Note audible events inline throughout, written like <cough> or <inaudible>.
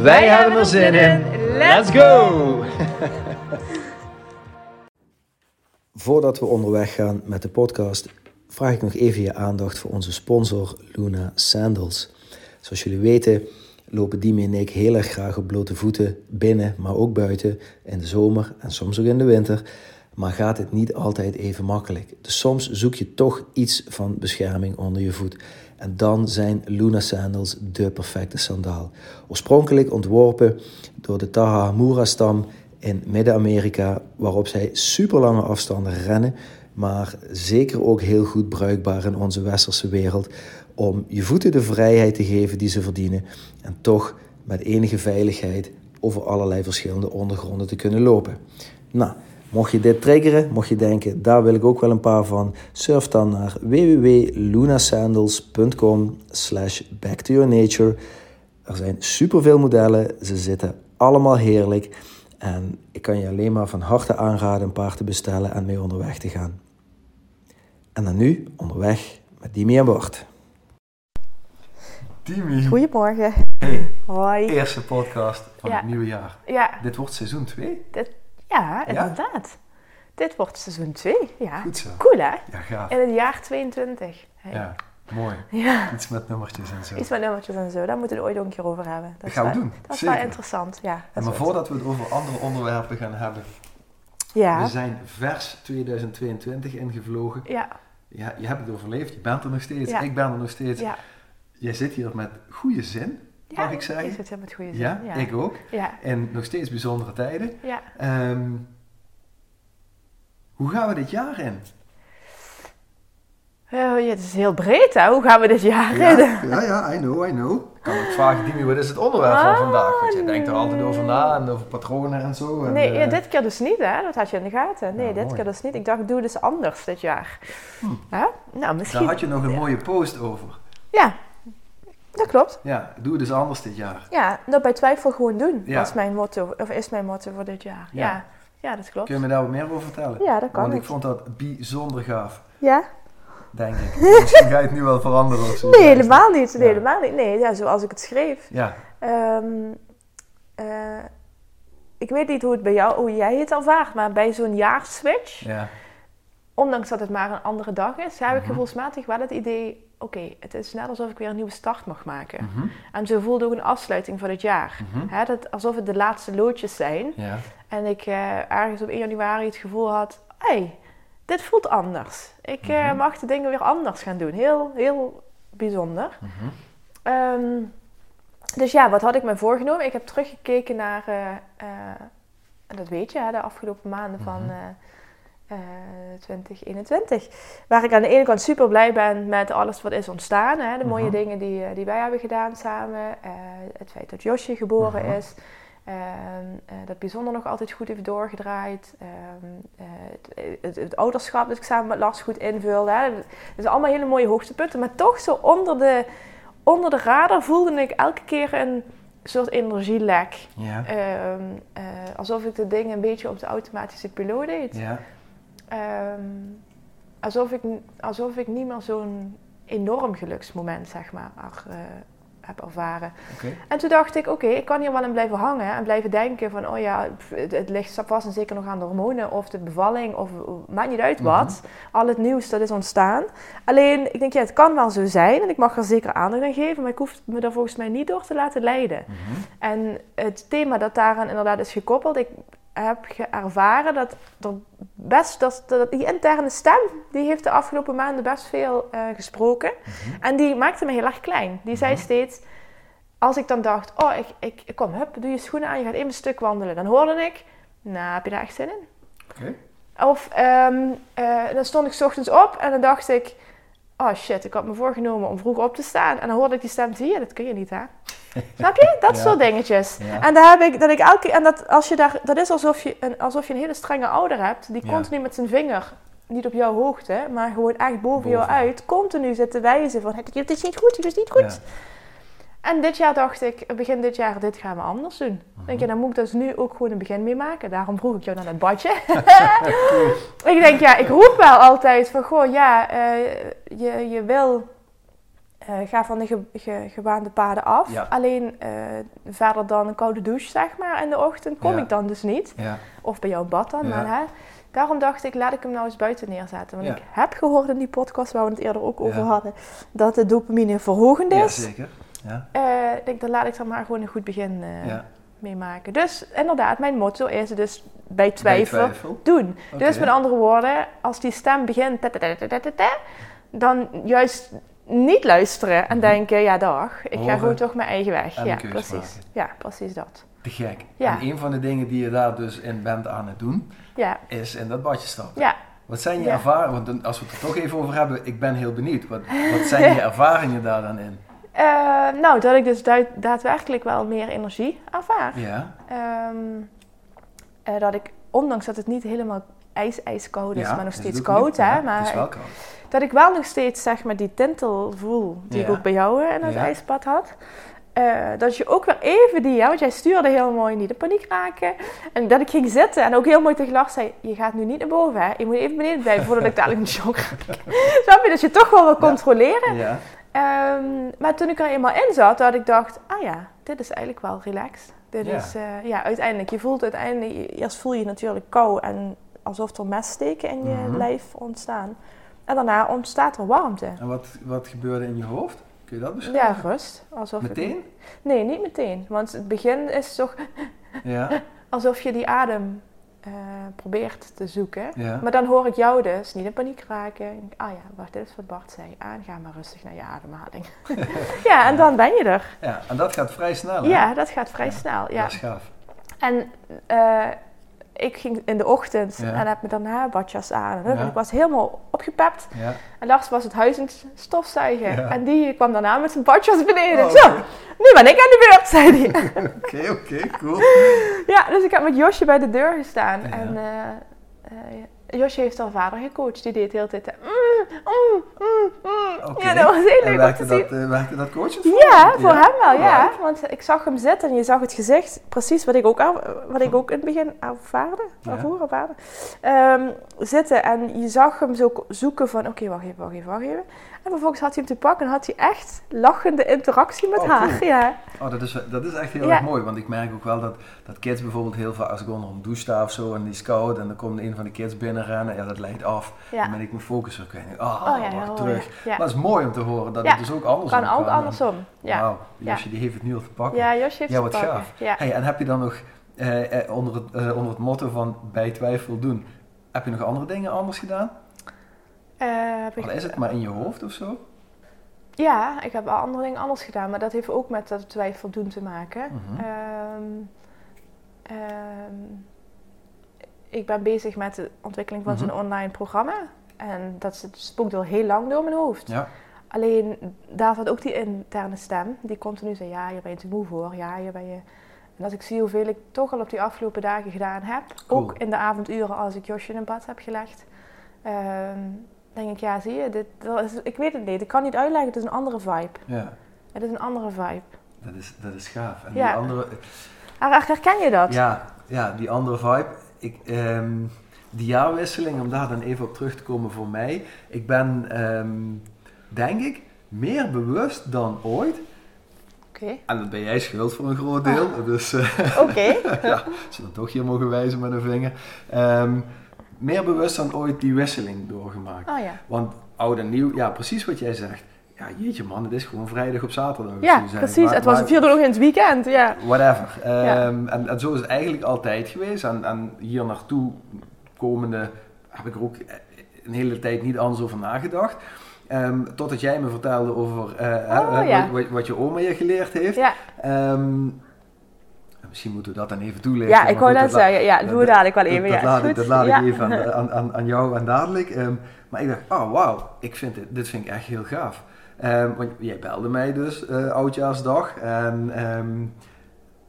Wij, hebben er zin in. Let's go! <laughs> Voordat we onderweg gaan met de podcast, vraag ik nog even je aandacht voor onze sponsor Luna Sandals. Zoals jullie weten lopen Dimi en ik heel erg graag op blote voeten binnen, maar ook buiten in de zomer en soms ook in de winter. Maar gaat het niet altijd even makkelijk. Dus soms zoek je toch iets van bescherming onder je voet. En dan zijn Luna Sandals de perfecte sandaal. Oorspronkelijk ontworpen door de Tahamura-stam in Midden-Amerika, waarop zij super lange afstanden rennen, maar zeker ook heel goed bruikbaar in onze westerse wereld om je voeten de vrijheid te geven die ze verdienen en toch met enige veiligheid over allerlei verschillende ondergronden te kunnen lopen. Nou, mocht je dit triggeren, mocht je denken, daar wil ik ook wel een paar van, surf dan naar www.lunasandals.com slash back to your nature. Er zijn superveel modellen, ze zitten allemaal heerlijk en ik kan je alleen maar van harte aanraden een paar te bestellen en mee onderweg te gaan. En dan nu onderweg met Dimi en Bart. Dimi. Goedemorgen. Hey, Hoi. eerste podcast van Ja. het nieuwe jaar. Ja, Dit wordt seizoen 2. dit, ja, inderdaad. Dit wordt seizoen 2. Ja. Goed zo. Cool hè? Ja, gaaf. In het jaar 22. Hey. Ja, mooi. Ja. Iets met nummertjes en zo. Iets met nummertjes en zo, daar moeten we het ooit ook een keer over hebben. Dat gaan we doen, Dat is zeker. wel interessant, ja. En maar voordat we het over andere onderwerpen gaan hebben. Ja, We zijn vers 2022 ingevlogen. ja, Ja, je hebt het overleefd. Je bent er nog steeds. Ja. Ik ben er nog steeds. ja. Jij zit hier met goede zin, ja. mag ik zeggen. Hier met goede zin. Ja, ja. ik ook. Ja, En nog steeds bijzondere tijden. ja. Ehm, hoe gaan we dit jaar in? Oh, ja, het is heel breed hè, hoe gaan we dit jaar Ja, in? ja, ja, I know, I know. Kan ik vragen, Dimi, wat is het onderwerp van Ah, vandaag? Want je denkt er altijd over na en over patronen en zo. En, Nee, eh, ja, dit keer dus niet hè, dat had je in de gaten. Nee, Ja, dit mooi. keer dus niet. Ik dacht, ik doe dus anders dit jaar. Hè? Nou, misschien... Daar had je nog een mooie post over. Ja, dat klopt. Ja, doe het dus anders dit jaar. Ja, dat bij twijfel gewoon doen, Ja. was mijn motto, of is mijn motto voor dit jaar. Ja. Ja, ja, dat klopt. Kun je me daar wat meer over vertellen? Ja, dat kan Want ik ik. vond dat bijzonder gaaf, Ja? denk ik. <laughs> Misschien ga je het nu wel veranderen of zo. Nee, helemaal niet. Nee, Ja. helemaal niet. Nee, ja, zoals ik het schreef. Ja, Ehm, eh, ik weet niet hoe, het bij jou, hoe jij het ervaart, maar bij zo'n jaarswitch, ja, ondanks dat het maar een andere dag is, heb ik Mhm. gevoelsmatig wel het idee, oké, het is net alsof ik weer een nieuwe start mag maken. mhm, En zo voelde ook een afsluiting van het jaar. mhm. Hè, dat, alsof het de laatste loodjes zijn. ja, En ik eh, ergens op 1 januari het gevoel had, hé, hey, dit voelt anders. Ik eh, Mhm. mag de dingen weer anders gaan doen. Heel, heel bijzonder. Ehm, dus ja, wat had ik me voorgenomen? Ik heb teruggekeken naar, eh, eh, en dat weet je, hè, de afgelopen maanden van Mhm. Eh, eh, 2021. Waar ik aan de ene kant super blij ben met alles wat is ontstaan. Hè, de mooie Mhm. dingen die, eh, die wij hebben gedaan samen. Eh, het feit dat Josje geboren Mhm. is. Ehm, eh, dat bijzonder nog altijd goed heeft doorgedraaid. Ehm, eh, het, het, het ouderschap dat ik samen met Lars goed invulde. Hè. Dat zijn allemaal hele mooie hoogtepunten. Maar toch zo onder de, onder de radar voelde ik elke keer een soort energielek. ja, Ehm, eh, alsof ik de dingen een beetje op de automatische piloot deed. ja, Ehm, alsof, ik, alsof ik niet meer zo'n enorm geluksmoment, zeg maar, er, eh, heb ervaren. En toen dacht ik, oké, ik kan hier wel in blijven hangen en blijven denken van, oh ja, het, het ligt vast en zeker nog aan de hormonen of de bevalling of maakt niet uit wat. Al het nieuws dat is ontstaan. Alleen, ik denk, ja, het kan wel zo zijn en ik mag er zeker aandacht aan geven, maar ik hoef me daar volgens mij niet door te laten leiden. Mhm. En het thema dat daaraan inderdaad is gekoppeld, ik heb ge- ervaren dat er best, dat, dat die interne stem, die heeft de afgelopen maanden best veel eh, gesproken. Mhm. En die maakte me heel erg klein. Die zei Mhm. steeds, als ik dan dacht, oh, ik, ik, ik kom, hup, doe je schoenen aan, je gaat even een stuk wandelen. Dan hoorde ik, nou, heb je daar echt zin in? Of ehm, eh, dan stond ik ochtends op en dan dacht ik, oh shit, ik had me voorgenomen om vroeg op te staan. En dan hoorde ik die stem, zie je, dat kun je niet hè. <laughs> Snap je? Dat Ja. soort dingetjes. Ja. En daar heb ik, dat ik elke keer, en dat, als je daar, dat is alsof je, een, alsof je een hele strenge ouder hebt, die Ja. continu met zijn vinger, niet op jouw hoogte, maar gewoon echt boven, jou uit, continu zit te wijzen van, het is niet goed, het is niet goed. En dit jaar dacht ik, begin dit jaar, dit gaan we anders doen. Mhm. Denk je, dan moet ik dus nu ook gewoon een begin mee maken. Daarom vroeg ik jou naar dat badje. <laughs> ik denk, ja, ik roep wel altijd van, goh, ja, eh, je, je wil, eh, ga van de ge, ge- gebaande paden af. Ja. Alleen eh, verder dan een koude douche, zeg maar, in de ochtend kom Ja. ik dan dus niet. Ja. Of bij jou in bad dan, maar hè. Daarom dacht ik, laat ik hem nou eens buiten neerzetten. Want ik heb gehoord in die podcast, waar we het eerder ook over hadden, dat de dopamine verhogend is. zeker. Ja. Eh, ik denk, dan laat ik er maar gewoon een goed begin mee maken. Dus inderdaad, mijn motto is dus bij twijfel, Bij twijfel. doen. Dus met andere woorden, als die stem begint, ta- ta- ta, dan juist niet luisteren en Mhm. denken, ja dag, ik ga gewoon toch mijn eigen weg. en Ja, precies. maken. Ja, precies dat. Te gek. Ja. En een van de dingen die je daar dus in bent aan het doen, Ja, is in dat badje stappen. ja. Wat zijn je Ja. ervaringen? Want als we het er toch even over hebben, ik ben heel benieuwd. Wat, wat zijn je <laughs> ervaringen daar dan in? Eh, nou, dat ik dus du- daadwerkelijk wel meer energie ervaar. Ja, Ehm, eh, dat ik, ondanks dat het niet helemaal ijs-ijskoud is, maar nog steeds koud, hè. Ja, maar het is wel koud. Dat ik wel nog steeds zeg maar die tintel voel die ik ook bij jou eh, in het Ja. ijsbad had. Eh, dat je ook weer even die, ja, want jij stuurde heel mooi niet in paniek raken. En dat ik ging zitten en ook heel mooi tegen Lars zei, je gaat nu niet naar boven hè. Je moet even beneden blijven voordat ik dadelijk een shock raak. <laughs> Snap je? Dat je toch wel wil controleren. Ja, Ehm, maar toen ik er eenmaal in zat, dat ik dacht, ah ja, dit is eigenlijk wel relaxed. Dit Ja. is, eh, ja, uiteindelijk, je voelt uiteindelijk, eerst voel je natuurlijk kou en alsof er messteken in je Mhm. lijf ontstaan. En daarna ontstaat er warmte. en wat, wat gebeurde in je hoofd? Kun je dat beschrijven? Ja, rust. Alsof het- Meteen? nee, niet meteen. Want het begin is toch <laughs> Ja, alsof je die adem eh, probeert te zoeken. ja. Maar dan hoor ik jou dus niet in paniek raken. Ik denk, ah ja, wacht, dit is wat Bart zei. Aan, ga maar rustig naar je ademhaling. <laughs> ja, en dan ben je er. ja, en dat gaat vrij snel, hè? Ja, dat gaat vrij Ja, snel. Ja. Dat is gaaf. En eh, ik ging in de ochtend Ja. en heb me daarna badjas aan. En Ja. Ik was helemaal opgepept. Ja. En Lars was het huis aan het stofzuigen. Ja. En die kwam daarna met zijn badjas beneden. Oh, Zo, nu ben ik aan de beurt, zei hij. <laughs> Oké, oké, cool. ja, dus ik heb met Josje bij de deur gestaan. En eh, eh, Josje heeft haar vader gecoacht. Die deed de hele tijd... eh, mm, mm, mm. Ja, dat was heel leuk werkte dat, eh, werkte dat coachend voor Ja, voor hem wel, ja. Want ik zag hem zitten en je zag het gezicht, precies wat ik ook, wat ik ook in het begin ervaarde, ervaarde. Ehm, zitten en je zag hem zo zoeken van, oké, wacht even, wacht even, wacht even. En vervolgens had hij hem te pakken en had hij echt lachende interactie met Oh, haar. cool. Ja. Oh, dat is, dat is echt heel Ja. erg mooi, want ik merk ook wel dat, dat kids bijvoorbeeld heel vaak, als ik onder een douche sta of zo en die is koud en dan komt een van de kids binnenrennen, ja, dat leidt af. Ja. Dan ben ik mijn focus weer kwijt. Oh ja, wacht, terug. Maar het is mooi om te horen dat Ja. het dus ook andersom Kan ook kan. andersom. Ja, Wauw, Ja. Josje die heeft het nu al te pakken. ja Josje heeft Ja, het wat te pakken. gaaf. Ja. Hey, en heb je dan nog eh, eh, onder, het, eh, onder het motto van bij twijfel doen, heb je nog andere dingen anders gedaan? Heb ik- Al is het maar in je hoofd of zo? Ja, ik heb wel andere dingen anders gedaan, maar dat heeft ook met dat twijfel doen te maken. Mhm. Ehm, ehm, ik ben bezig met de ontwikkeling van Mhm. zo'n online programma. En dat spookt al heel lang door mijn hoofd. Ja. Alleen daar zat ook die interne stem, die continu zei: Ja, hier ben je te moe voor. Ja, hier ben je. En als ik zie hoeveel ik toch al op die afgelopen dagen gedaan heb, Cool. ook in de avonduren als ik Josje in bad heb gelegd, ehm, denk ik: Ja, zie je, dit, dat is, ik weet het niet. Ik kan niet uitleggen, het is een andere vibe. ja, Het is een andere vibe. dat is, dat is gaaf. En Ja. die andere, Her- Herken je dat? Ja, ja, die andere vibe. Ik, ehm, die jaarwisseling, om daar dan even op terug te komen voor mij. Ik ben, ehm, denk ik, meer bewust dan ooit. Oké. En dat ben jij schuld voor een groot deel. Dus eh, Oké. <laughs> ja, als we dan toch hier mogen wijzen met een vinger. Ehm, meer bewust dan ooit die wisseling doorgemaakt. Oh ja. Want oud en nieuw, ja, precies wat jij zegt. Ja, jeetje man, het is gewoon vrijdag op zaterdag. Ja, precies. Maar- het was maar- het vierde nog in het weekend. Ja. whatever. Ehm, en, en zo is het eigenlijk altijd geweest. En, en hier naartoe komende heb ik er ook een hele tijd niet anders over nagedacht. Ehm, totdat jij me vertelde over eh, Oh, ja. wat, wat je oma je geleerd heeft. Ja. Ehm, misschien moeten we dat dan even toelichten. ja, ik net dat zeggen. Ja, doe dadelijk wel even. Dat, ja, laat, ik, dat laat ja. ik even aan, <laughs> aan, aan, aan jou en dadelijk. Ehm, maar ik dacht, oh wauw, ik vind dit, dit vind ik echt heel gaaf. Ehm, want jij belde mij dus eh oudjaarsdag. En, ehm,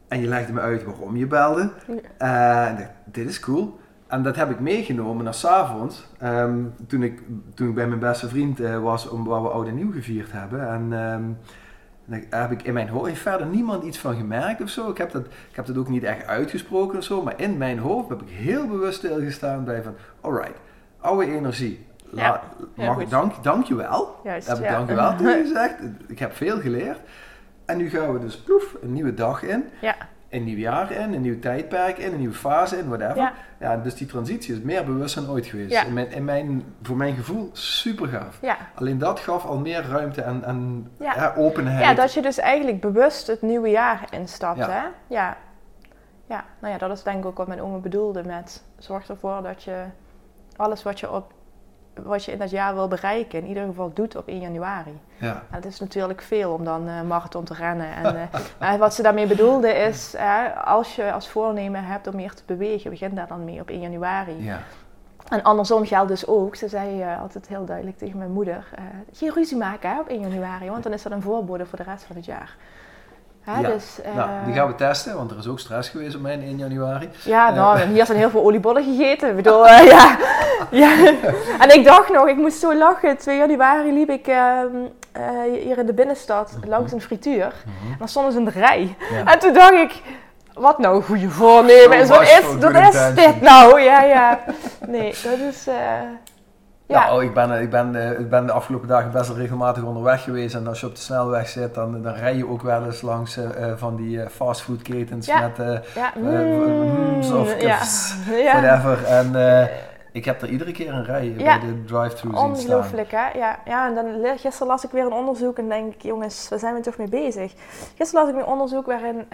en je legde me uit waarom je belde. Eh, en dacht, dit is cool. En dat heb ik meegenomen naar s'avonds. Ehm toen, ik, toen ik bij mijn beste vriend eh, was, om, waar we oud en nieuw gevierd hebben. En daar heb ik in mijn hoofd verder niemand iets van gemerkt of zo. Ik heb, dat, ik heb dat ook niet echt uitgesproken of zo. Maar in mijn hoofd heb ik heel bewust stilgestaan bij van... Alright, oude energie. La, Ja, mag, dank, dank je wel. Juist, Heb ik ja. dank je wel <laughs> tegen gezegd. Ik heb veel geleerd. En nu gaan we dus ploef, een nieuwe dag in. Ja. Een nieuw jaar in, een nieuw tijdperk in, een nieuwe fase in, whatever. Ja. Ja. dus die transitie is meer bewust dan ooit geweest. Ja. In mijn, in mijn, voor mijn gevoel super gaaf. Ja. Alleen dat gaf al meer ruimte en, en Ja. openheid. ja, dat je dus eigenlijk bewust het nieuwe jaar instapt, Ja. hè? Ja. Ja, nou ja, dat is denk ik ook wat mijn oma bedoelde met... Zorg ervoor dat je alles wat je, op, wat je in dat jaar wil bereiken... in ieder geval doet op 1 januari. Ja. En het is natuurlijk veel om dan een marathon te rennen. En, eh, <laughs> maar wat ze daarmee bedoelde is... eh, als je als voornemen hebt om meer te bewegen... begin daar dan mee op 1 januari. Ja. En andersom geldt dus ook, ze zei eh, altijd heel duidelijk tegen mijn moeder: eh, geen ruzie maken hè, op 1 januari, want dan is dat een voorbode voor de rest van het jaar. Hè, Ja. Dus, eh, Nou, die gaan we testen, want er is ook stress geweest op mijn 1 januari. Ja, Eh. nou, en hier zijn heel veel oliebollen gegeten. Ik bedoel, <laughs> eh, ja. ja. En ik dacht nog, ik moest zo lachen. 2 januari liep ik ehm, eh, hier in de binnenstad langs een frituur. En dan stonden ze in de rij. Ja. En toen dacht ik, wat nou goede voornemen Wat much is, dat is dit nou? Ja, ja. Nee, dat is... ja. Nou, ik ben, ik, ben, eh, ik ben de afgelopen dagen best wel regelmatig onderweg geweest. En als je op de snelweg zit, dan, dan rij je ook wel eens langs eh, van die fastfoodketens Ja. met eh ja. eh, mms of ja. kufs, ja. whatever. En ik heb er iedere keer een rij bij de drive-thru zien staan. Ongelooflijk, hè? Ja, ja, en dan gisteren las ik weer een onderzoek en denk ik, jongens, waar zijn we toch mee bezig? Gisteren las ik weer een onderzoek waarin,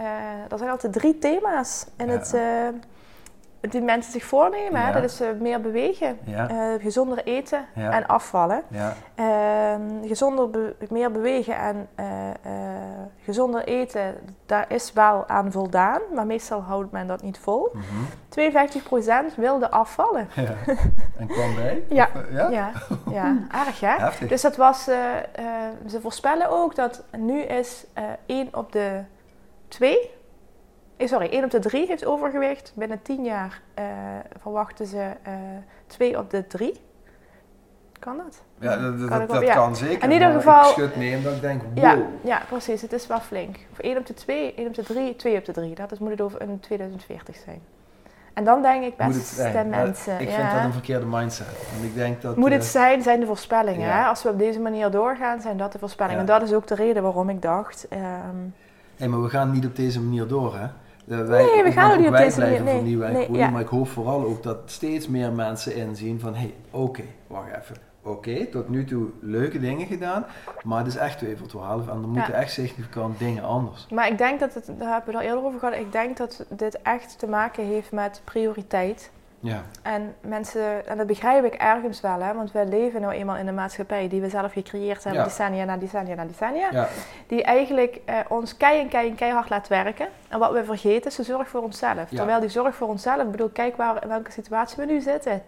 er zijn altijd drie thema's in het, die mensen zich voornemen. Hè? Dat is meer bewegen, eh, gezonder eten en afvallen. ja, Ehm, gezonder, be- meer bewegen en eh, eh, gezonder eten, daar is wel aan voldaan, maar meestal houdt men dat niet vol. mhm. 52% wilde afvallen. ja. En kwam bij? <laughs> Ja. Of, ja? Ja, aardig <laughs> hè? Heftig. Dus dat was, ze voorspellen ook dat nu is 1 op de 2, eh, sorry, 1 op de 3 heeft overgewicht. Binnen 10 jaar eh, verwachten ze eh 2 op de 3. Kan dat? Ja, dat, dat, Kan dat ja. zeker. In ieder geval- Ik schud nee omdat ik denk, wow. Ja, ja, precies. Het is wel flink. Voor 1 op de 2, 1 op de 3, 2 op de 3. Dat is, moet het over in 2040 zijn. En dan denk ik, zijn. Maar mensen. Ik ja. vind dat een verkeerde mindset. Want ik denk dat... Moet eh, het zijn, zijn de voorspellingen. ja. Hè? Als we op deze manier doorgaan, zijn dat de voorspellingen. En dat is ook de reden waarom ik dacht. ehm, Hé, maar we gaan niet op deze manier door, hè? Eh, Nee, we gaan ook niet op wij deze manier, nee. Nee, ja. maar ik hoop vooral ook dat steeds meer mensen inzien van, hé, hey, oké, wacht even. Oké, tot nu toe leuke dingen gedaan, maar het is echt 2 voor 12 en er moeten echt significant dingen anders. maar ik denk dat het, daar hebben we het al eerder over gehad. Ik denk dat dit echt te maken heeft met prioriteit. Ja, En mensen, en dat begrijp ik ergens wel, hè, want wij leven nou eenmaal in een maatschappij die we zelf gecreëerd hebben, Ja. decennia na decennia na decennia. ja, Die eigenlijk eh, ons kei en kei en keihard laat werken. En wat we vergeten is de zorg voor onszelf. Ja. Terwijl die zorg voor onszelf, ik bedoel, kijk waar, in welke situatie we nu zitten.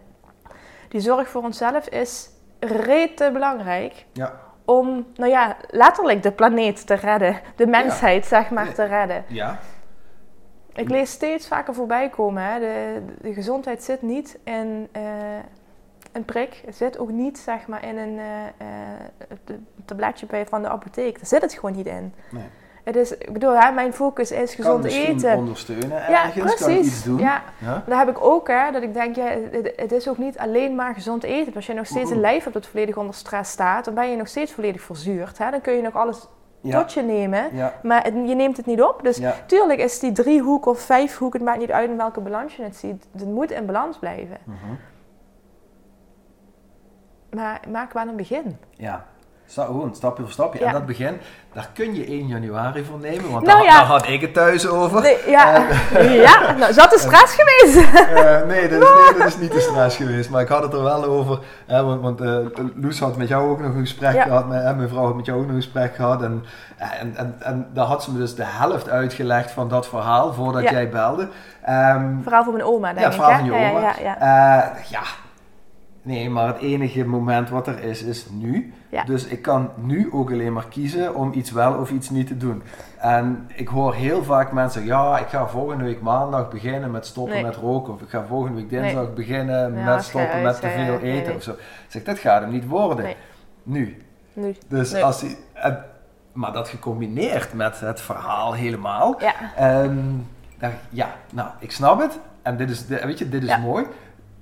Die zorg voor onszelf is rete belangrijk ja, om, nou ja, letterlijk de planeet te redden. De mensheid, zeg maar, te redden. ja, Ik lees steeds vaker voorbij komen. Hè. De, de gezondheid zit niet in eh, een prik. Het zit ook niet zeg maar, in een eh, eh, tabletje bij van de apotheek. Daar zit het gewoon niet in. nee. Het is, ik bedoel, hè, mijn focus is gezond kan eten. ondersteunen Ja, ergens, kan iets precies. doen. Ja, Ja? dat heb ik ook, hè, dat ik denk, ja, het, het is ook niet alleen maar gezond eten. Als je nog steeds een lijf hebt dat volledig onder stress staat, dan ben je nog steeds volledig verzuurd. Hè. Dan kun je nog alles Ja, tot je nemen, ja, maar het- je neemt het niet op. Dus ja. Tuurlijk is die driehoek of vijfhoek, het maakt niet uit in welke balans je het ziet. Het moet in balans blijven. Mhm. Maar maak wel een begin. Ja. Sta, gewoon stapje voor stapje. Ja. En dat begin, daar kun je 1 januari voor nemen, want Nou daar, ja. daar had ik het thuis over. Nee, ja, <laughs> ja nou, zat de stress geweest? Eh, nee, dat is, nee, <laughs> dat is niet de stress geweest. Maar ik had het er wel over. Hè, want want eh, Loes had met jou ook nog een gesprek Ja. gehad. En mijn vrouw had met jou ook nog een gesprek gehad. En, en, en, en daar had ze me dus de helft uitgelegd van dat verhaal voordat jij belde. Ehm, Verhaal van mijn oma, denk ja, verhaal van je oma. Eh, ja, Nee, maar het enige moment wat er is, is nu. Ja. Dus ik kan nu ook alleen maar kiezen om iets wel of iets niet te doen. En ik hoor heel vaak mensen ja, ik ga volgende week maandag beginnen met stoppen Nee. met roken. Of ik ga volgende week dinsdag Nee. beginnen Ja, met stoppen met te veel eten nee. of zo. Ik zeg, dat gaat hem niet worden. Nu. Nu. Dus als hij, en- maar dat gecombineerd met het verhaal helemaal. Ja. Ehm, dan, ja, nou, ik snap het. En dit is, dit- weet je, dit is mooi.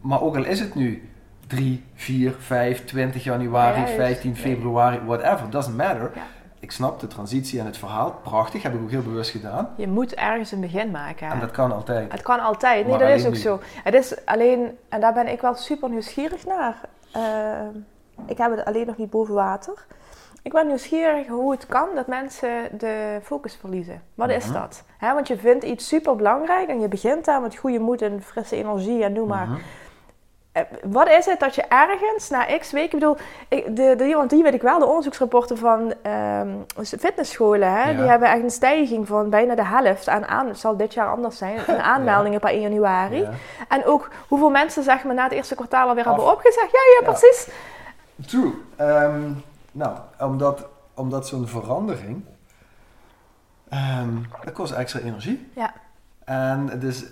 Maar ook al is het nu 3, 4, 5, 20 januari, Ja, juist. 15 Nee. februari, whatever, doesn't matter. Ja. Ik snap de transitie en het verhaal. Prachtig, heb ik ook heel bewust gedaan. Je moet ergens een begin maken. hè. En dat kan altijd. Het kan altijd. Nee, Maar dat is ook nu. zo. Het is alleen, en daar ben ik wel super nieuwsgierig naar. Ehm, ik heb het alleen nog niet boven water. Ik ben nieuwsgierig hoe het kan dat mensen de focus verliezen. Wat is Mhm. dat? Want je vindt iets super belangrijk en je begint daar met goede moed en frisse energie en doe maar. Mhm. Eh, Wat is het dat je ergens na x weken, ik bedoel, de, de, want die weet ik wel, de onderzoeksrapporten van ehm, fitnessscholen, hè, Ja. die hebben echt een stijging van bijna de helft aan, aan het zal dit jaar anders zijn, <laughs> aan aanmeldingen per 1 januari. Ja. En ook hoeveel mensen zeg maar na het eerste kwartaal alweer Af. hebben opgezegd. Ja, ja, Ja. precies. True. Ehm, nou, omdat, omdat zo'n verandering, ehm, dat kost extra energie. Ja. En dus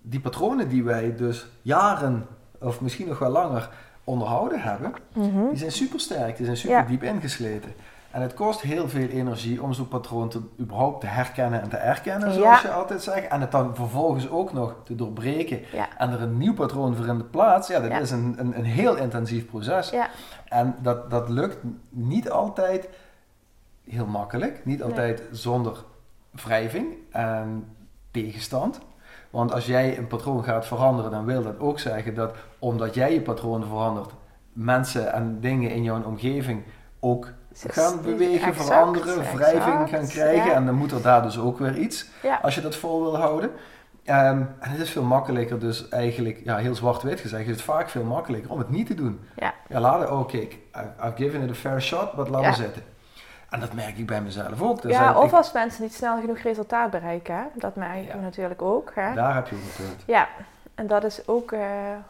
die patronen die wij dus jaren, of misschien nog wel langer, onderhouden hebben, Mhm. die zijn super sterk, die zijn super Ja. diep ingesleten. En het kost heel veel energie om zo'n patroon te, überhaupt te herkennen en te erkennen, zoals Ja. je altijd zegt. En het dan vervolgens ook nog te doorbreken Ja. en er een nieuw patroon voor in de plaats. Ja, dat Ja. is een, een, een heel intensief proces. Ja. En dat, dat lukt niet altijd heel makkelijk, niet altijd zonder wrijving en tegenstand. Want als jij een patroon gaat veranderen, dan wil dat ook zeggen dat omdat jij je patroon verandert, mensen en dingen in jouw omgeving ook gaan bewegen, exact, veranderen, wrijving exact, gaan krijgen. ja. En dan moet er daar dus ook weer iets Ja. als je dat vol wil houden. Ehm, en het is veel makkelijker, dus eigenlijk, ja, heel zwart-wit gezegd, is het vaak veel makkelijker om het niet te doen. Ja. Ja, laten, oh kijk, I- I've given it a fair shot, but laat Ja. maar zitten. En dat merk ik bij mezelf ook. Dus ja, ik- of als mensen niet snel genoeg resultaat bereiken. Hè? Dat merken Ja. we natuurlijk ook. Hè? Daar heb je ook punt. Ja, en dat is ook eh,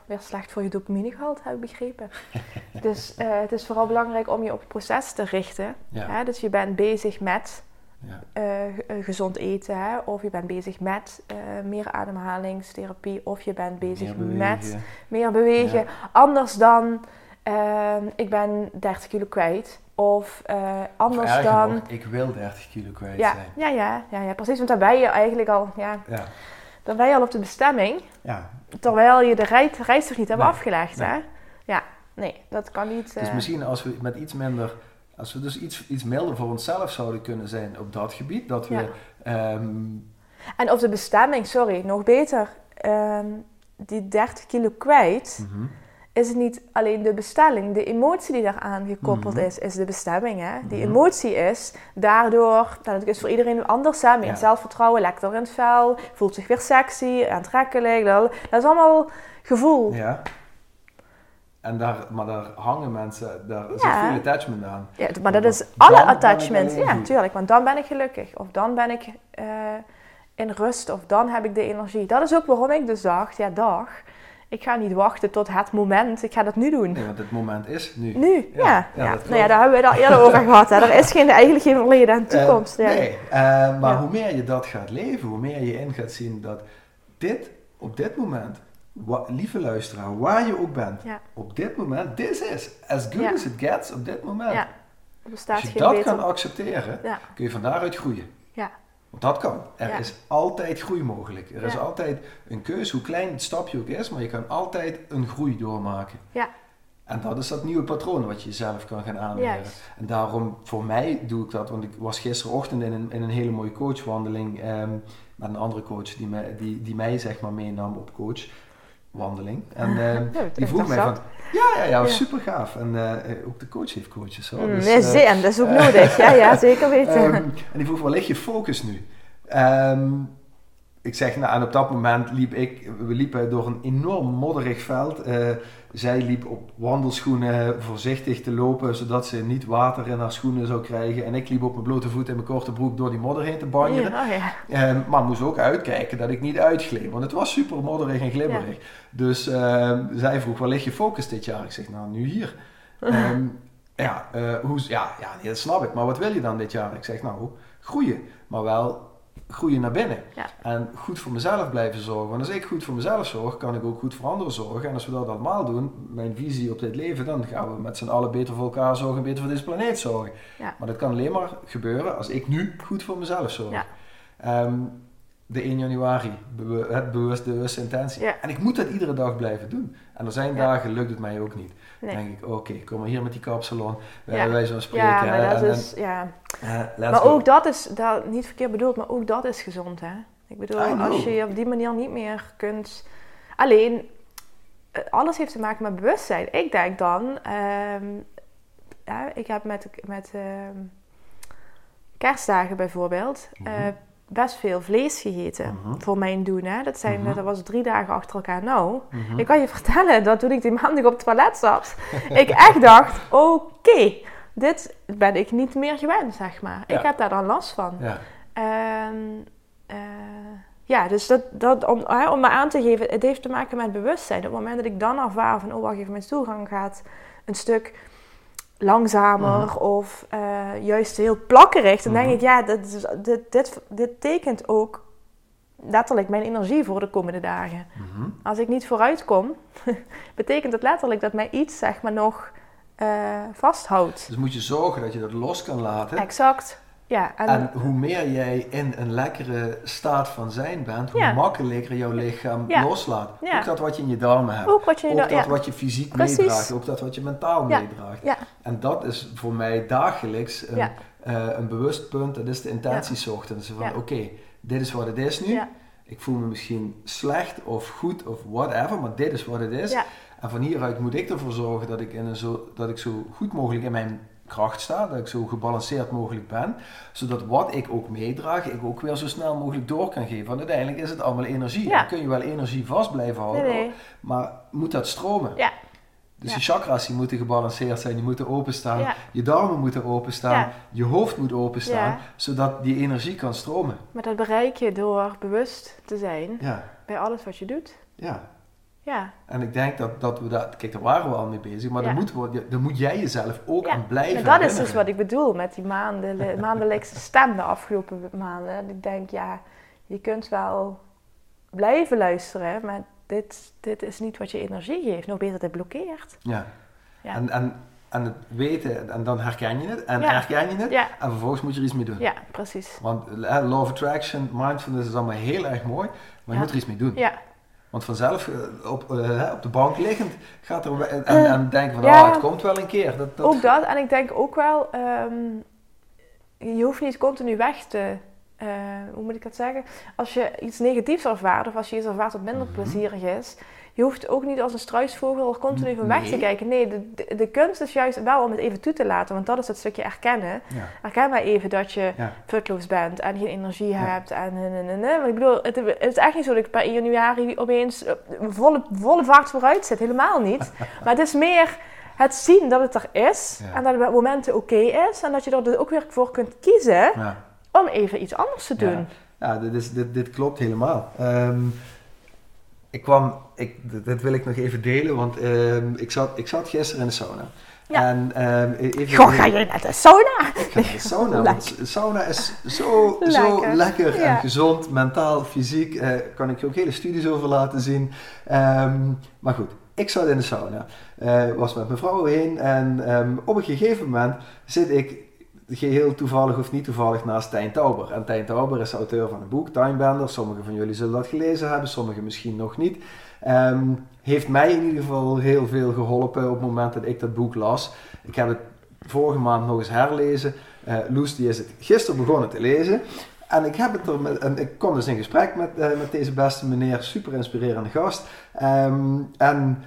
weer slecht voor je dopaminegehalte, heb ik begrepen. <laughs> dus eh, het is vooral belangrijk om je op het proces te richten. Ja. Hè? Dus je bent bezig met Ja. eh, ge- gezond eten, hè? of je bent bezig met meer ademhalingstherapie, of je bent bezig Meer met meer bewegen. Ja. Anders dan ehm, ik ben 30 kilo kwijt. Of eh, anders dan. nog, ik wil 30 kilo kwijt Ja, zijn. ja, ja, ja, ja, precies. Want dan ben je eigenlijk al, ja, Ja. dan ben je al op de bestemming. ja. Terwijl je de reis toch niet hebt Nee, afgelegd, nee. hè? Ja, nee, dat kan niet. Dus eh, misschien als we met iets minder, als we dus iets, iets milder voor onszelf zouden kunnen zijn op dat gebied, dat we Ja. ehm, En of de bestemming, sorry, nog beter. ehm, die 30 kilo kwijt, mhm. Is het niet alleen de bestelling. De emotie die daaraan gekoppeld Mhm. is, is de bestemming. Hè? Die Mhm. emotie is daardoor, nou, dat is voor iedereen anders, hè? meer Ja. zelfvertrouwen, lekker in het vel, voelt zich weer sexy, aantrekkelijk. Dat, dat is allemaal gevoel. ja. En daar, maar daar hangen mensen, daar zit Ja. veel attachment aan. Ja, maar dat is alle attachments. Ja, goed. tuurlijk. Want dan ben ik gelukkig. Of dan ben ik eh, in rust. Of dan heb ik de energie. Dat is ook waarom ik dus dacht, ja dag. Ik ga niet wachten tot het moment. Ik ga dat nu doen. Nee, want het moment is nu. Nu, Ja, ja. ja, ja, dat nou ja, daar hebben we het al eerder over <laughs> gehad. Hè. Er is geen, eigenlijk geen verleden en toekomst. Eh, ja. nee, eh, maar hoe meer je dat gaat leven, hoe meer je in gaat zien dat dit op dit moment, lieve luisteraar, waar je ook bent, op dit moment, this is as good as it gets op dit moment. Als je dat beter... kan accepteren, kun je van daaruit groeien. Ja. Want dat kan. Er Ja. is altijd groei mogelijk. Er is altijd een keus, hoe klein het stapje ook is, maar je kan altijd een groei doormaken. Ja. En dat is dat nieuwe patroon wat je jezelf kan gaan aanleren. En daarom, voor mij doe ik dat, want ik was gisterochtend in een, in een hele mooie coachwandeling ehm, met een andere coach die mij, die, die mij zeg maar meenam op coachwandeling. En Ja, die vroeg mij van, ja, ja, ja, super gaaf. En eh, ook de coach heeft coaches. Hoor. Mm, Dus, nee, eh, zeker. En dat is ook nodig. Ja, ja, <laughs> zeker weten. Ehm, en die vroeg, waar ligt je focus nu? Ehm, ik zeg, nou, en op dat moment liep ik, we liepen door een enorm modderig veld. Eh, zij liep op wandelschoenen voorzichtig te lopen, zodat ze niet water in haar schoenen zou krijgen. En ik liep op mijn blote voet en mijn korte broek door die modder heen te banjeren. Ja, oh ja. Ehm, maar moest ook uitkijken dat ik niet uitgleed, want het was super modderig en glibberig. Dus ehm, zij vroeg, waar lig je focus dit jaar? Ik zeg, nou, nu hier. <laughs> Ehm, ja, eh, hoe, ja, ja nee, dat snap ik. Maar wat wil je dan dit jaar? Ik zeg, nou, groeien. Maar wel groeien naar binnen. Ja. En goed voor mezelf blijven zorgen. Want als ik goed voor mezelf zorg, kan ik ook goed voor anderen zorgen. En als we dat allemaal doen, mijn visie op dit leven, dan gaan we met z'n allen beter voor elkaar zorgen en beter voor deze planeet zorgen. Ja. Maar dat kan alleen maar gebeuren als ik nu goed voor mezelf zorg. Ja. Ehm, de 1 januari, het bewust, de bewuste intentie. En ik moet dat iedere dag blijven doen. En er zijn dagen lukt het mij ook niet. Nee. Dan denk ik, oké, kom maar hier met die kapsalon. Wij, Ja. wij zo spreken. Ja, maar hè, dat en- is, ja. en, eh, let's Maar ook dat is, dat, niet verkeerd bedoeld, maar ook dat is gezond, hè. Ik bedoel, als je je op die manier niet meer kunt... Alleen, eh, alles heeft te maken met bewustzijn. Ik denk dan, ehm, ja, ik heb met, met ehm, kerstdagen bijvoorbeeld eh, Mhm. Best veel vlees gegeten. Mhm. Voor mijn doen, hè. Dat, zijn, Mhm. dat was drie dagen achter elkaar. Nou, Mhm. ik kan je vertellen dat toen ik die maandag op het toilet zat, <laughs> ik echt dacht: oké, dit ben ik niet meer gewend, zeg maar. Ja. Ik heb daar dan last van. Ja. Eh, ja, dus dat, dat, om, hè, om maar aan te geven, het heeft te maken met bewustzijn. Op het moment dat ik dan ervaar van: oh, wacht even, mijn stoelgang gaat een stuk langzamer Mhm. of eh, juist heel plakkerig, dan denk Mhm. ik: ja, dit, dit, dit, dit tekent ook letterlijk mijn energie voor de komende dagen. Mhm. Als ik niet vooruit kom, <laughs> betekent het letterlijk dat mij iets zeg maar nog eh, vasthoudt. Dus moet je zorgen dat je dat los kan laten. Exact. Ja, en, En hoe meer jij in een lekkere staat van zijn bent, hoe Ja. makkelijker jouw lichaam Ja. loslaat. Ook dat wat je in je darmen hebt. ook wat je Ook dat wat je fysiek Precies. meedraagt. Ook dat wat je mentaal meedraagt. En dat is voor mij dagelijks een, eh, een bewust punt. Dat is de intentie ochtends. Van oké, dit is wat het is nu. Ik voel me misschien slecht of goed of whatever, maar dit is wat het is. En van hieruit moet ik ervoor zorgen dat ik, in een zo, dat ik zo goed mogelijk in mijn kracht sta, dat ik zo gebalanceerd mogelijk ben, zodat wat ik ook meedraag, ik ook weer zo snel mogelijk door kan geven. Want uiteindelijk is het allemaal energie. Ja. Dan kun je wel energie vast blijven houden, Nee, nee. maar moet dat stromen. Ja. Dus Ja. je chakras die moeten gebalanceerd zijn, die moeten openstaan, Ja. je darmen moeten openstaan, Ja. je hoofd moet openstaan, zodat die energie kan stromen. Maar dat bereik je door bewust te zijn bij alles wat je doet. ja. Ja, En ik denk dat, dat we dat, kijk, daar waren we al mee bezig, maar Ja. dan, moeten we, dan moet jij jezelf ook ja. aan blijven En dat is dus wat ik bedoel met die maanden, <laughs> maandelijkse stem de afgelopen maanden. Ik denk, ja, je kunt wel blijven luisteren, maar dit, dit is niet wat je energie geeft. Nog beter, dit blokkeert. Ja. Ja. En, en, en het weten, en dan herken je het, en Ja. herken je het, Ja, en vervolgens moet je er iets mee doen. ja precies. Want law of attraction, mindfulness is allemaal heel erg mooi, maar je moet er iets mee doen. Ja, Want vanzelf, eh, op, eh, op de bank liggend, gaat er, en, en denken van, ja. ah, het komt wel een keer. Dat, dat, ook dat. En ik denk ook wel, ehm, je hoeft niet continu weg te... hoe moet ik dat zeggen? Als je iets negatiefs ervaart of als je iets ervaart wat minder Mhm. plezierig is, je hoeft ook niet als een struisvogel er continu van weg te kijken. Nee, de, de, de kunst is juist wel om het even toe te laten, want dat is het stukje erkennen. Ja. Erken maar even dat je Ja. futloos bent en geen energie Ja. hebt. En, en, en, en, en. Want ik bedoel, het, het is echt niet zo dat ik per 1 januari opeens eh, volle, volle vaart vooruit zit. Helemaal niet. <laughs> maar het is meer het zien dat het er is. En dat het momenten oké is. En dat je er dus ook weer voor kunt kiezen om even iets anders te doen. Ja, dit, is, dit, dit klopt helemaal. Ehm, ik kwam, ik, dit, wil ik nog even delen, want ehm, ik, zat, ik zat gisteren in de sauna. Ja. En, ehm, even, Goh, ga je naar de sauna? Ik ga naar de <laughs> sauna, want sauna is zo, zo Lekker. lekker en gezond, mentaal, fysiek. eh kan ik je ook hele studies over laten zien. Ehm, maar goed, ik zat in de sauna. eh, was met mijn vrouw heen en op een gegeven moment zit ik geheel toevallig of niet toevallig naast Tijn Tauber. En Tijn Tauber is auteur van een boek, Timebender. Sommigen van jullie zullen dat gelezen hebben, sommigen misschien nog niet. Ehm, heeft mij in ieder geval heel veel geholpen op het moment dat ik dat boek las. Ik heb het vorige maand nog eens herlezen. Eh Loes die is het gisteren begonnen te lezen. En ik, heb het er met, en ik kom dus in gesprek met, eh, met deze beste meneer, super inspirerende gast. Ehm, en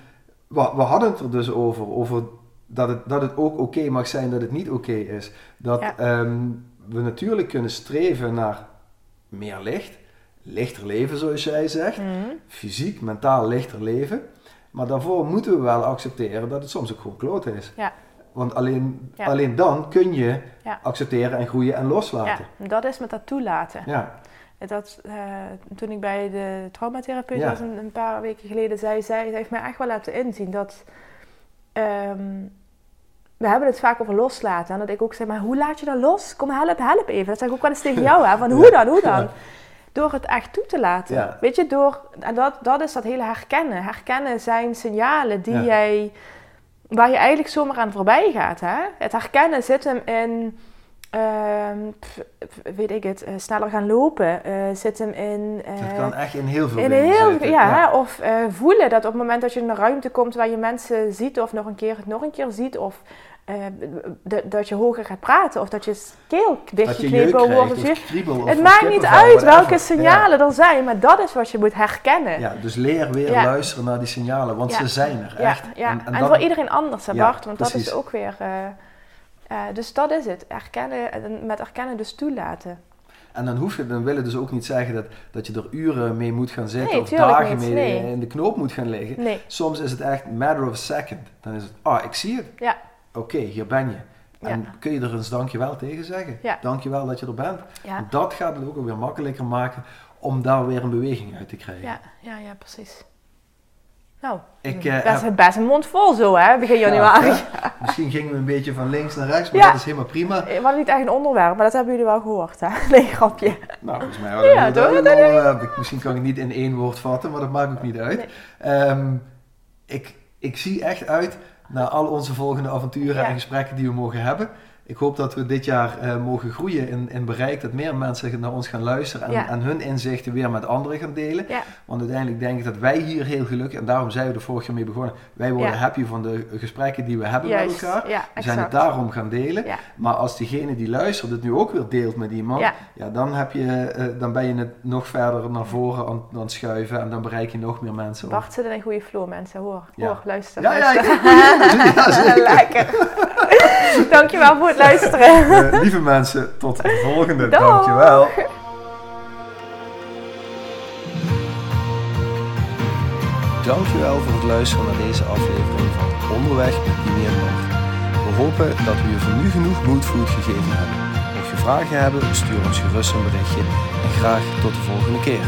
we, we hadden het er dus over, over dat, het, dat het ook oké mag zijn dat het niet oké is. Dat Ja. ehm, we natuurlijk kunnen streven naar meer licht. lichter leven, zoals jij zegt. Mhm. Fysiek, mentaal lichter leven. Maar daarvoor moeten we wel accepteren dat het soms ook gewoon kloten is. Ja. Want alleen, Ja. alleen dan kun je accepteren en groeien en Ja, loslaten. dat is met dat toelaten. Ja, Dat, eh, toen ik bij de traumatherapeut was een, een paar weken geleden, zei zij, zij heeft mij echt wel laten inzien dat ehm, we hebben het vaak over loslaten. En dat ik ook zei, maar hoe laat je dat los? Kom, help, help even. Dat zeg ik ook wel eens tegen jou, hè? Van hoe dan, hoe dan? Door het echt toe te laten. Ja. Weet je, door, en dat, dat is dat hele herkennen. Herkennen zijn signalen die Ja. jij, waar je eigenlijk zomaar aan voorbij gaat. Hè? Het herkennen zit hem in, ehm, pf, pf, weet ik het, eh, sneller gaan lopen. eh, zit hem in... dat kan echt in heel veel in dingen heel, zitten. ja, hè, of voelen dat op het moment dat je in een ruimte komt waar je mensen ziet of nog een keer het nog een keer ziet of dat je hoger gaat praten of dat je keel dichtgeknepen wordt. of je- kriebel het maakt niet uit welke signalen er zijn, maar dat is wat je moet herkennen. Ja, dus leer weer Ja. luisteren naar die signalen, want Ja. ze zijn er Ja, echt. ja. En, dat- voor iedereen anders, hè, Ja, Bart, want dat is ook weer... eh, eh, dus dat is het, erkennen, en met erkennen dus toelaten. En dan hoef je, dan wil het dus ook niet zeggen dat, dat je er uren mee moet gaan zitten Nee, of dagen niet, mee nee. in de knoop moet gaan liggen. Nee, Soms is het echt matter of a second. Dan is het, ah, ik zie het. ja, Oké, hier ben je. En Ja. kun je er eens dankjewel tegen zeggen? Ja. Dankjewel dat je er bent. ja, Dat gaat het ook weer makkelijker maken om daar weer een beweging uit te krijgen. ja, ja, ja, precies. Nou, Ik, eh, best, heb- best een mond vol zo, hè, begin Ja, januari. Misschien gingen we een beetje van links naar rechts, maar Ja. dat is helemaal prima. We hadden niet echt een onderwerp, maar dat hebben jullie wel gehoord, hè? <laughs> Nee, grapje. Nou, volgens mij hadden we Ja, het wel Dat al, eh, ik- Misschien kan ik het niet in één woord vatten, maar dat maakt ook niet uit. Nee. Ehm, ik, ik zie echt uit naar al onze volgende avonturen en gesprekken die we mogen hebben. Ik hoop dat we dit jaar eh, mogen groeien in, in bereik, dat meer mensen naar ons gaan luisteren en, Ja. en hun inzichten weer met anderen gaan delen. Ja, Want uiteindelijk denk ik dat wij hier heel gelukkig, en daarom zijn we er vorig jaar mee begonnen, wij worden Ja. happy van de gesprekken die we hebben juist. met elkaar. We zijn het daarom gaan delen. Maar als diegene die luistert het nu ook weer deelt met iemand, Ja. dan, heb je, eh, dan ben je het nog verder naar voren aan, aan het schuiven en dan bereik je nog meer mensen. Bart zit in een goede flow, mensen. Hoor, hoor, luister. Ja, ja, ik luister. <laughs> ja, zeker. <laughs> Lekker. <laughs> Dankjewel voor het luisteren. Eh, lieve mensen, tot de volgende. Dankjewel. Dankjewel voor het luisteren naar deze aflevering van Onderweg met Dimi en Bart. We hopen dat we je voor nu genoeg moodfood gegeven hebben. Mocht je vragen hebben, stuur ons gerust een berichtje en graag tot de volgende keer.